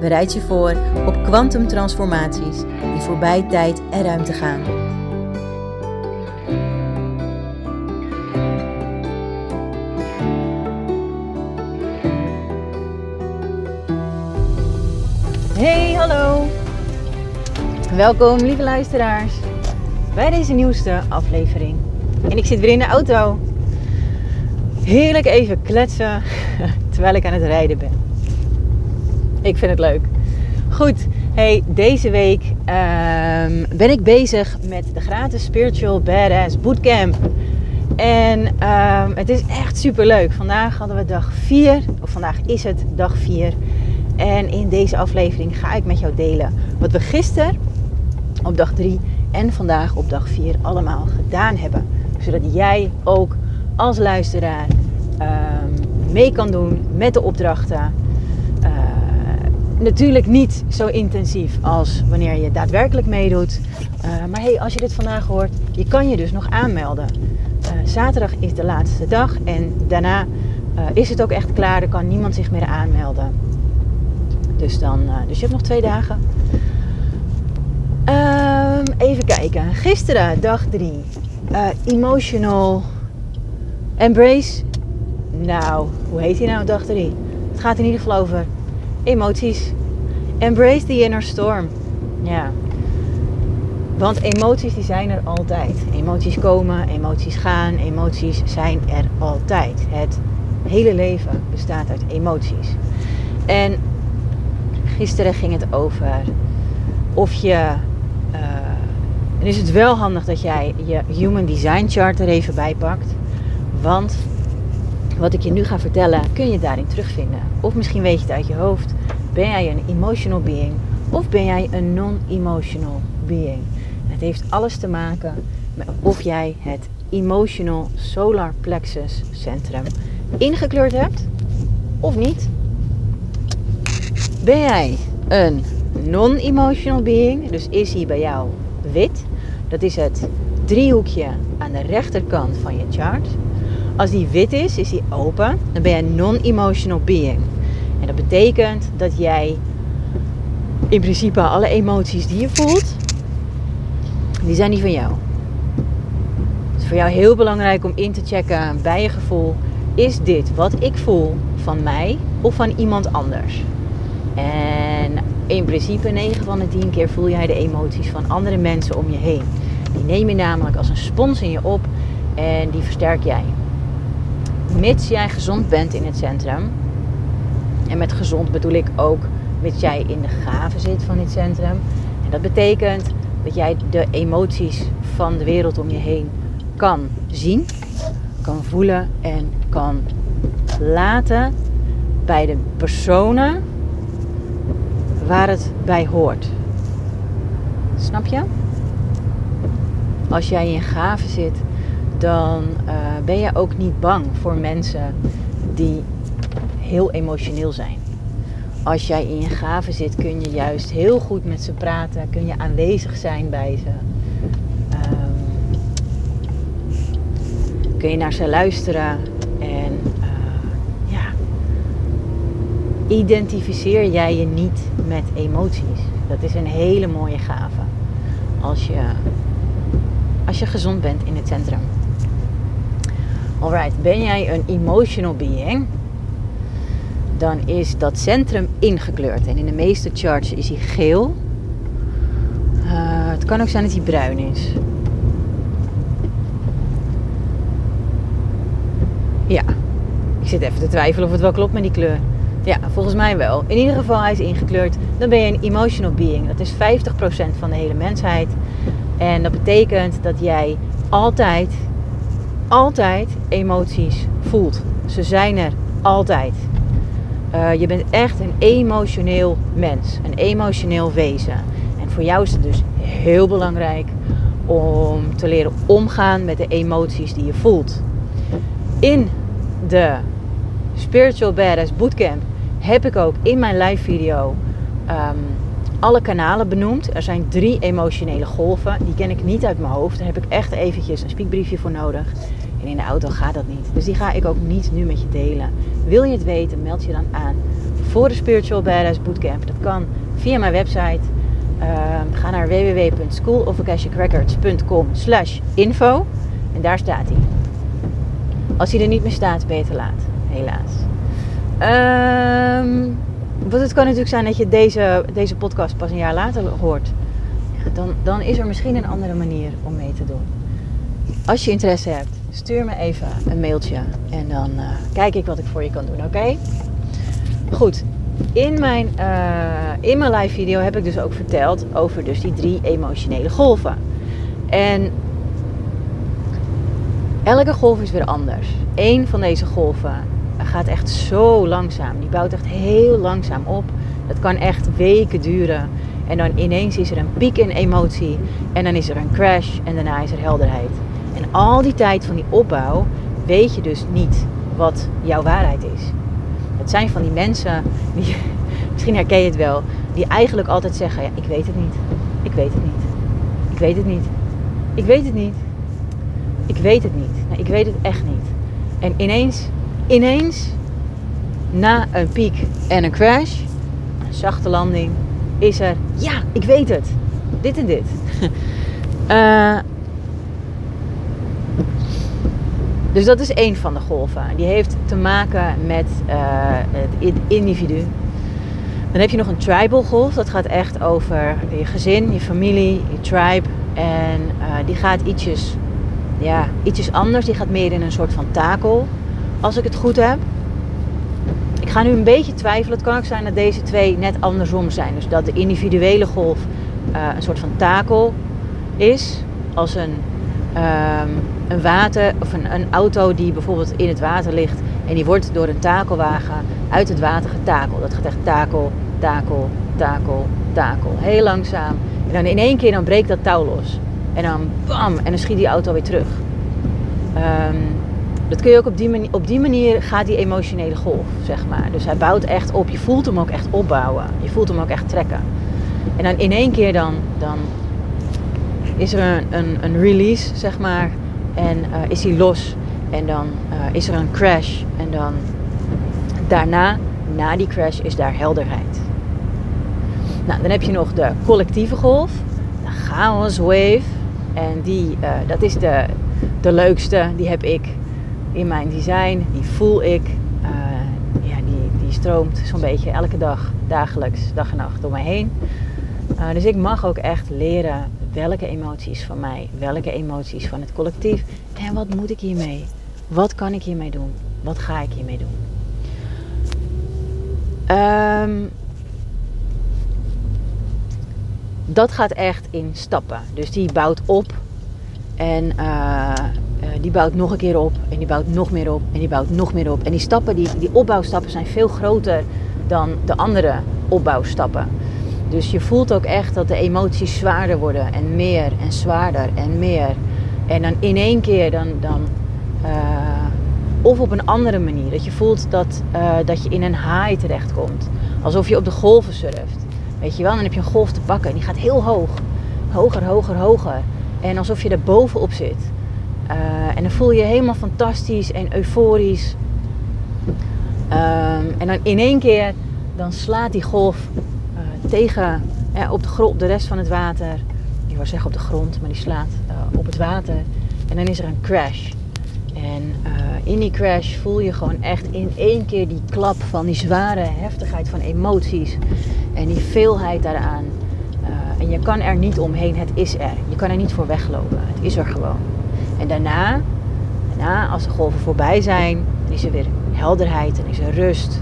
Bereid je voor op kwantumtransformaties die voorbij tijd en ruimte gaan. Hey, hallo! Welkom, lieve luisteraars, bij deze nieuwste aflevering. En ik zit weer in de auto. Heerlijk even kletsen terwijl ik aan het rijden ben. Ik vind het leuk. Goed, hey, deze week ehm, ben ik bezig met de gratis Spiritual Badass Bootcamp. En ehm, het is echt super leuk. Vandaag hadden we dag 4, of vandaag is het dag 4. En in deze aflevering ga ik met jou delen wat we gisteren op dag 3 en vandaag op dag 4 allemaal gedaan hebben. Zodat jij ook als luisteraar ehm, mee kan doen met de opdrachten natuurlijk niet zo intensief als wanneer je daadwerkelijk meedoet. Uh, maar hey, als je dit vandaag hoort, je kan je dus nog aanmelden. Uh, zaterdag is de laatste dag en daarna uh, is het ook echt klaar. Er kan niemand zich meer aanmelden. Dus, dan, dus je hebt nog twee dagen. Ehm, even kijken. Gisteren, dag drie. emotional embrace. Nou, hoe heet hij nou, dag drie? Het gaat in ieder geval over emoties. Embrace the inner storm. Ja. Want emoties die zijn er altijd. Emoties komen, emoties gaan, emoties zijn er altijd. Het hele leven bestaat uit emoties. En gisteren ging het over of je. Uh, en is het wel handig dat jij je Human Design Chart er even bij pakt. Want wat ik je nu ga vertellen, kun je daarin terugvinden. Of misschien weet je het uit je hoofd. Ben jij een emotional being of ben jij een non-emotional being? het heeft alles te maken met of jij het emotional solar plexus centrum ingekleurd hebt of niet. Ben jij een non-emotional being, dus is hij bij jou wit? Dat is het driehoekje aan de rechterkant van je chart. Als die wit is, is die open, dan ben een non-emotional being. En dat betekent dat jij in principe alle emoties die je voelt, die zijn die van jou. Het is voor jou heel belangrijk om in te checken bij je gevoel, is dit wat ik voel van mij of van iemand anders? En in principe 9 van de 10 keer voel jij de emoties van andere mensen om je heen. Die neem je namelijk als een spons in je op en die versterk jij. Mits jij gezond bent in het centrum, en met gezond bedoel ik ook dat jij in de gave zit van dit centrum. En dat betekent dat jij de emoties van de wereld om je heen kan zien, kan voelen en kan laten bij de personen waar het bij hoort. Snap je? Als jij in gave zit, dan uh, ben je ook niet bang voor mensen die heel emotioneel zijn. Als jij in je gaven zit, kun je juist heel goed met ze praten, kun je aanwezig zijn bij ze. Um, kun je naar ze luisteren en uh, ja, identificeer jij je niet met emoties. Dat is een hele mooie gave als je, als je gezond bent in het centrum. Alright, ben jij een emotional being? dan is dat centrum ingekleurd. En in de meeste charts is hij geel. Uh, het kan ook zijn dat hij bruin is. Ja, ik zit even te twijfelen of het wel klopt met die kleur. Ja, volgens mij wel. In ieder geval, hij is ingekleurd. Dan ben je een emotional being. Dat is 50% van de hele mensheid. En dat betekent dat jij altijd, altijd emoties voelt. Ze zijn er altijd. Uh, je bent echt een emotioneel mens, een emotioneel wezen. En voor jou is het dus heel belangrijk om te leren omgaan met de emoties die je voelt. In de Spiritual Badass Bootcamp heb ik ook in mijn live video um, alle kanalen benoemd. Er zijn drie emotionele golven. Die ken ik niet uit mijn hoofd. Daar heb ik echt eventjes een speakbriefje voor nodig. En in de auto gaat dat niet. Dus die ga ik ook niet nu met je delen. Wil je het weten, meld je dan aan voor de Spiritual Badass Bootcamp. Dat kan via mijn website. Uh, ga naar www.schoolofakashicrecords.com slash info. En daar staat hij. Als hij er niet meer staat, te laat. Helaas. Um, want het kan natuurlijk zijn dat je deze, deze podcast pas een jaar later hoort. Dan, dan is er misschien een andere manier om mee te doen. Als je interesse hebt, stuur me even een mailtje. En dan uh, kijk ik wat ik voor je kan doen, oké? Goed, in mijn, uh, in mijn live video heb ik dus ook verteld over dus die drie emotionele golven. En elke golf is weer anders. Eén van deze golven gaat echt zo langzaam. Die bouwt echt heel langzaam op. Dat kan echt weken duren. En dan ineens is er een piek in emotie. En dan is er een crash. En daarna is er helderheid. En al die tijd van die opbouw weet je dus niet wat jouw waarheid is. Het zijn van die mensen, die, misschien herken je het wel, die eigenlijk altijd zeggen: ja, Ik weet het niet. Ik weet het niet. Ik weet het niet. Ik weet het niet. Ik weet het niet. Nee, ik weet het echt niet. En ineens ineens, na een piek en een crash, een zachte landing, is er, ja, ik weet het, dit en dit. uh, dus dat is één van de golven. Die heeft te maken met uh, het individu. Dan heb je nog een tribal golf. Dat gaat echt over je gezin, je familie, je tribe. En uh, die gaat ietsjes, ja, ietsjes anders. Die gaat meer in een soort van takel als ik het goed heb. Ik ga nu een beetje twijfelen. Het kan ook zijn dat deze twee net andersom zijn. Dus dat de individuele golf uh, een soort van takel is. Als een, um, een water of een, een, auto die bijvoorbeeld in het water ligt. En die wordt door een takelwagen uit het water getakeld. Dat gaat echt takel, takel, takel, takel. Heel langzaam. En dan in één keer dan breekt dat touw los. En dan bam, en dan schiet die auto weer terug. Um, dat kun je ook op die, manier, op die manier gaat die emotionele golf, zeg maar. Dus hij bouwt echt op. Je voelt hem ook echt opbouwen. Je voelt hem ook echt trekken. En dan in één keer dan, dan is er een, een, een release, zeg maar. En uh, is hij los. En dan uh, is er een crash. En dan daarna, na die crash, is daar helderheid. Nou, dan heb je nog de collectieve golf. De chaos wave. En die, uh, dat is de, de leukste. Die heb ik in mijn design, die voel ik. Uh, ja, die, die stroomt zo'n beetje elke dag, dagelijks, dag en nacht door mij heen. Uh, dus ik mag ook echt leren welke emoties van mij, welke emoties van het collectief en wat moet ik hiermee? Wat kan ik hiermee doen? Wat ga ik hiermee doen? Um, dat gaat echt in stappen. Dus die bouwt op en uh, uh, die bouwt nog een keer op en die bouwt nog meer op en die bouwt nog meer op. En die stappen, die, die opbouwstappen zijn veel groter dan de andere opbouwstappen. Dus je voelt ook echt dat de emoties zwaarder worden en meer en zwaarder en meer. En dan in één keer dan, dan uh, of op een andere manier. Dat je voelt dat, uh, dat je in een haai terechtkomt. Alsof je op de golven surft. Weet je wel, dan heb je een golf te pakken en die gaat heel hoog. Hoger, hoger, hoger. En alsof je er bovenop zit. Uh, en dan voel je je helemaal fantastisch en euforisch. Um, en dan in één keer dan slaat die golf uh, tegen op de, grond, de rest van het water. Ik wou zeggen op de grond, maar die slaat op het water. En dan is er een crash. En in die crash voel je gewoon echt in één keer die klap van die zware heftigheid van emoties. En die veelheid daaraan. en je kan er niet omheen, het is er. Je kan er niet voor weglopen. Het is er gewoon. En daarna, daarna, als de golven voorbij zijn, is er weer helderheid, dan is er rust.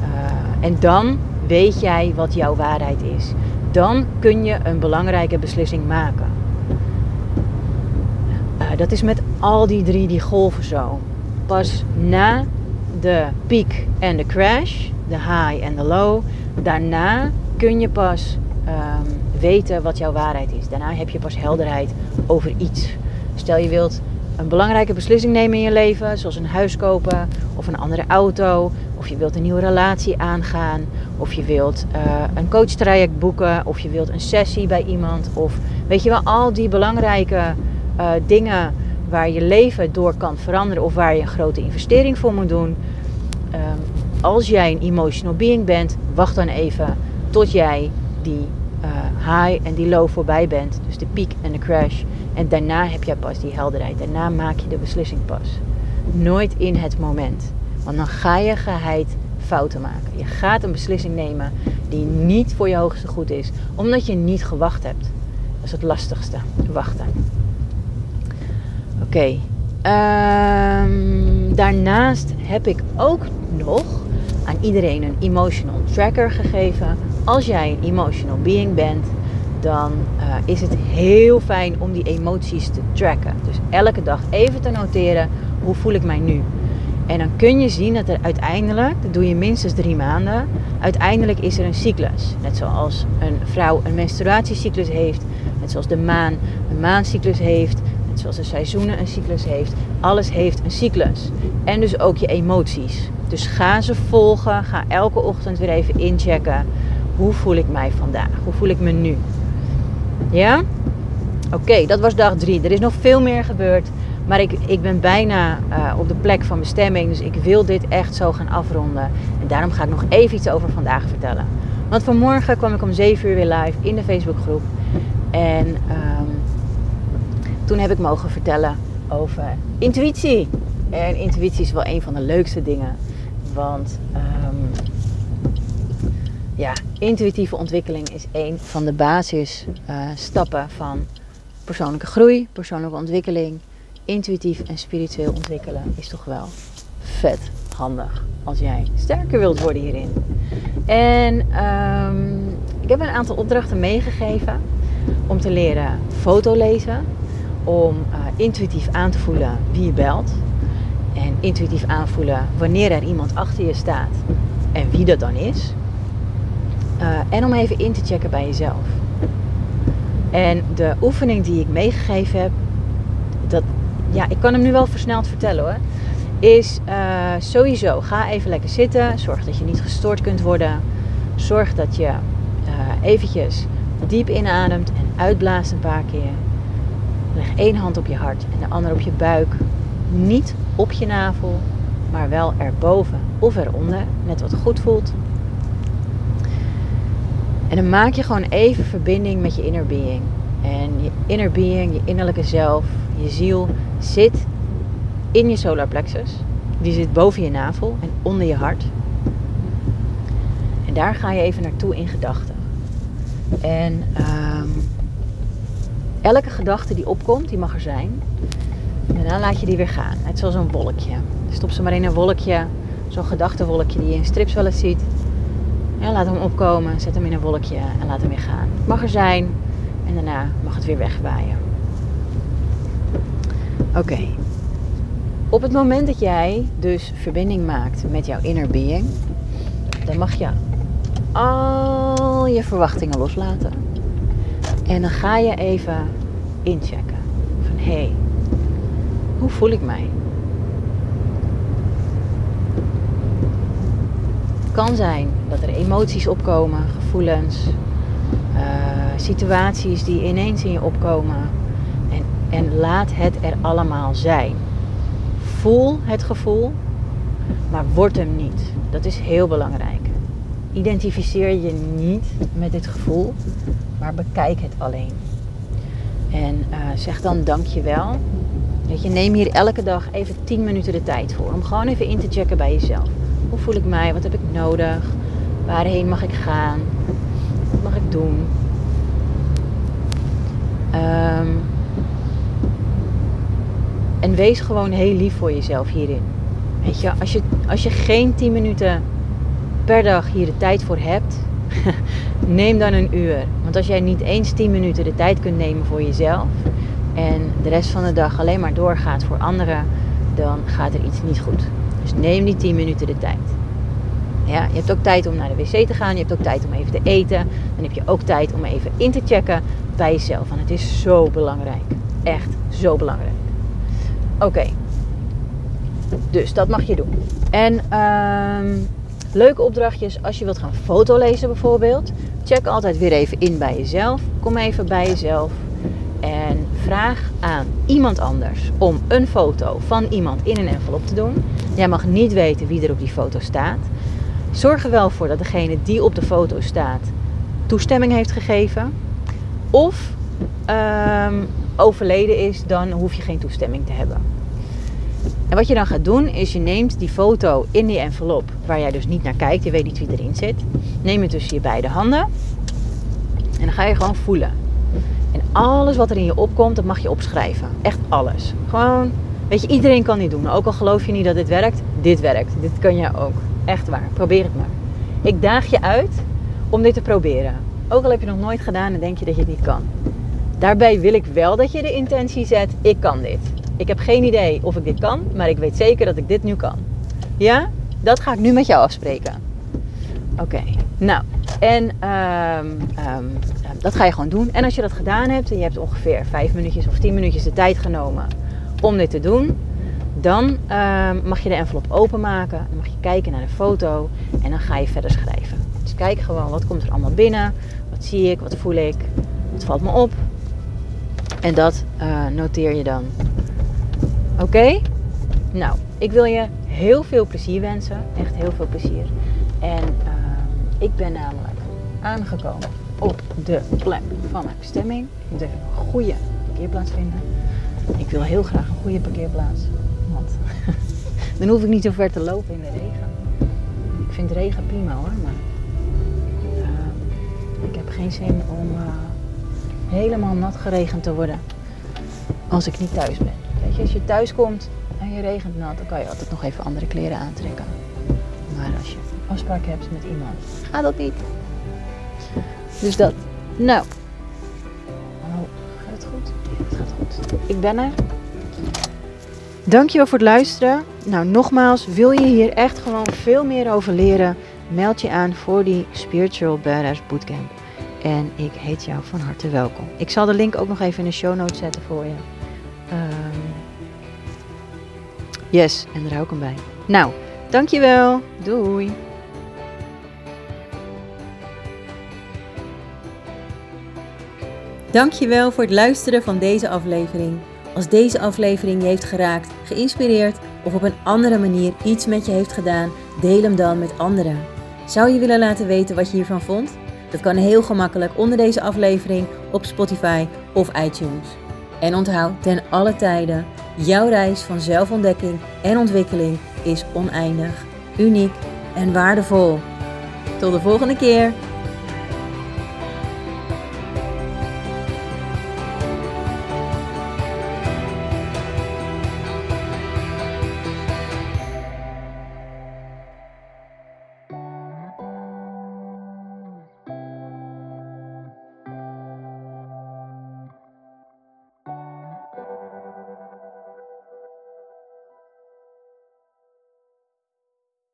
Uh, en dan weet jij wat jouw waarheid is. Dan kun je een belangrijke beslissing maken. Uh, dat is met al die drie die golven zo. Pas na de piek en de crash, de high en de low. Daarna kun je pas ehm, weten wat jouw waarheid is. Daarna heb je pas helderheid over iets. Stel je wilt een belangrijke beslissing nemen in je leven, zoals een huis kopen of een andere auto, of je wilt een nieuwe relatie aangaan, of je wilt uh, een coachtraject boeken, of je wilt een sessie bij iemand, of weet je wel, al die belangrijke uh, dingen waar je leven door kan veranderen of waar je een grote investering voor moet doen. Um, als jij een emotional being bent, wacht dan even tot jij die uh, high en die low voorbij bent. Dus de piek en de crash. En daarna heb jij pas die helderheid. Daarna maak je de beslissing pas. Nooit in het moment. Want dan ga je geheid fouten maken. Je gaat een beslissing nemen die niet voor je hoogste goed is, omdat je niet gewacht hebt. Dat is het lastigste, wachten. Oké. Um, daarnaast heb ik ook nog aan iedereen een emotional tracker gegeven. Als jij een emotional being bent, dan uh, is het heel fijn om die emoties te tracken. Dus elke dag even te noteren hoe voel ik mij nu. En dan kun je zien dat er uiteindelijk, dat doe je minstens drie maanden, uiteindelijk is er een cyclus. Net zoals een vrouw een menstruatiecyclus heeft, net zoals de maan een maancyclus heeft, net zoals de seizoenen een cyclus heeft. Alles heeft een cyclus. En dus ook je emoties. Dus ga ze volgen, ga elke ochtend weer even inchecken. Hoe voel ik mij vandaag? Hoe voel ik me nu? Ja? Oké, dat was dag drie. Er is nog veel meer gebeurd. Maar ik, ik ben bijna uh, op de plek van bestemming. Dus ik wil dit echt zo gaan afronden. En daarom ga ik nog even iets over vandaag vertellen. Want vanmorgen kwam ik om 7 uur weer live in de Facebookgroep. En um, toen heb ik mogen vertellen over intuïtie. En intuïtie is wel een van de leukste dingen. Want um, ja, intuïtieve ontwikkeling is een van de basisstappen uh, van persoonlijke groei, persoonlijke ontwikkeling intuïtief en spiritueel ontwikkelen is toch wel vet handig als jij sterker wilt worden hierin. En um, ik heb een aantal opdrachten meegegeven om te leren fotolezen, om uh, intuïtief aan te voelen wie je belt en intuïtief aanvoelen wanneer er iemand achter je staat en wie dat dan is. Uh, en om even in te checken bij jezelf. En de oefening die ik meegegeven heb, dat ja, ik kan hem nu wel versneld vertellen hoor. Is uh, sowieso, ga even lekker zitten. Zorg dat je niet gestoord kunt worden. Zorg dat je uh, eventjes diep inademt en uitblaast een paar keer. Leg één hand op je hart en de andere op je buik. Niet op je navel, maar wel erboven of eronder. Net wat goed voelt. En dan maak je gewoon even verbinding met je inner being. En je inner being, je innerlijke zelf, je ziel zit in je solar plexus. Die zit boven je navel en onder je hart. En daar ga je even naartoe in gedachten. En um, elke gedachte die opkomt, die mag er zijn. En dan laat je die weer gaan. Net zoals een wolkje. Stop ze maar in een wolkje. Zo'n gedachtenwolkje die je in strips wel eens ziet. Laat hem opkomen, zet hem in een wolkje en laat hem weer gaan. Mag er zijn en daarna mag het weer wegwaaien. Oké. Op het moment dat jij dus verbinding maakt met jouw inner being, dan mag je al je verwachtingen loslaten. En dan ga je even inchecken. Van hé, hey, hoe voel ik mij? Het kan zijn dat er emoties opkomen, gevoelens, uh, situaties die ineens in je opkomen en laat het er allemaal zijn. Voel het gevoel, maar word hem niet. Dat is heel belangrijk. Identificeer je niet met dit gevoel, maar bekijk het alleen. En uh, zeg dan dankjewel. Weet je, neem hier elke dag even 10 minuten de tijd voor. Om gewoon even in te checken bij jezelf. Hoe voel ik mij? Wat heb ik nodig? Waarheen mag ik gaan? Wat mag ik doen? Um, en wees gewoon heel lief voor jezelf hierin. Weet je, als je, als je geen 10 minuten per dag hier de tijd voor hebt, neem dan een uur. Want als jij niet eens 10 minuten de tijd kunt nemen voor jezelf en de rest van de dag alleen maar doorgaat voor anderen, dan gaat er iets niet goed. Dus neem die 10 minuten de tijd. Ja, je hebt ook tijd om naar de wc te gaan. Je hebt ook tijd om even te eten. Dan heb je ook tijd om even in te checken bij jezelf. Want het is zo belangrijk. Echt zo belangrijk. Oké. Dus dat mag je doen. En ehm, leuke opdrachtjes als je wilt gaan fotolezen bijvoorbeeld. Check altijd weer even in bij jezelf. Kom even bij jezelf. En vraag aan iemand anders om een foto van iemand in een envelop te doen. Jij mag niet weten wie er op die foto staat. Zorg er wel voor dat degene die op de foto staat toestemming heeft gegeven. Of ehm, overleden is, dan hoef je geen toestemming te hebben. En wat je dan gaat doen, is je neemt die foto in die envelop, waar jij dus niet naar kijkt, je weet niet wie erin zit. Neem het tussen je beide handen. En dan ga je gewoon voelen. En alles wat er in je opkomt, dat mag je opschrijven. Echt alles. Gewoon, weet je, iedereen kan dit doen. Ook al geloof je niet dat dit werkt, dit werkt. Dit kan jij ook. Echt waar. Probeer het maar. Ik daag je uit om dit te proberen. Ook al heb je nog nooit gedaan en denk je dat je het niet kan. Daarbij wil ik wel dat je de intentie zet: ik kan dit. Ik heb geen idee of ik dit kan, maar ik weet zeker dat ik dit nu kan. Ja? Dat ga ik nu met jou afspreken. Oké, nou, en ehm, ehm, dat ga je gewoon doen. En als je dat gedaan hebt en je hebt ongeveer 5 minuutjes of 10 minuutjes de tijd genomen om dit te doen, dan ehm, mag je de envelop openmaken. Dan mag je kijken naar de foto en dan ga je verder schrijven. Dus kijk gewoon wat komt er allemaal binnen. Wat zie ik, wat voel ik, wat valt me op. En dat uh, noteer je dan. Oké? Nou, ik wil je heel veel plezier wensen. Echt heel veel plezier. En uh, ik ben namelijk aangekomen op de plek van mijn bestemming. De goede parkeerplaats vinden. Ik wil heel graag een goede parkeerplaats. Want dan hoef ik niet zo ver te lopen in de regen. Ik vind regen prima hoor, maar uh, ik heb geen zin om uh, helemaal nat geregend te worden als ik niet thuis ben. Weet je, als je thuis komt en je regent nat, dan kan je altijd nog even andere kleren aantrekken. Maar als je afspraak hebt met iemand, gaat dat niet. Dus dat. Nou. Ik ben er. Dankjewel voor het luisteren. Nou, nogmaals, wil je hier echt gewoon veel meer over leren? Meld je aan voor die Spiritual Badass Bootcamp. En ik heet jou van harte welkom. Ik zal de link ook nog even in de show notes zetten voor je. Um, yes, en daar hou ik hem bij. Nou, dankjewel. Doei. Dankjewel voor het luisteren van deze aflevering. Als deze aflevering je heeft geraakt, geïnspireerd of op een andere manier iets met je heeft gedaan, deel hem dan met anderen. Zou je willen laten weten wat je hiervan vond? Dat kan heel gemakkelijk onder deze aflevering op Spotify of iTunes. En onthoud ten alle tijden, jouw reis van zelfontdekking en ontwikkeling is oneindig, uniek en waardevol. Tot de volgende keer.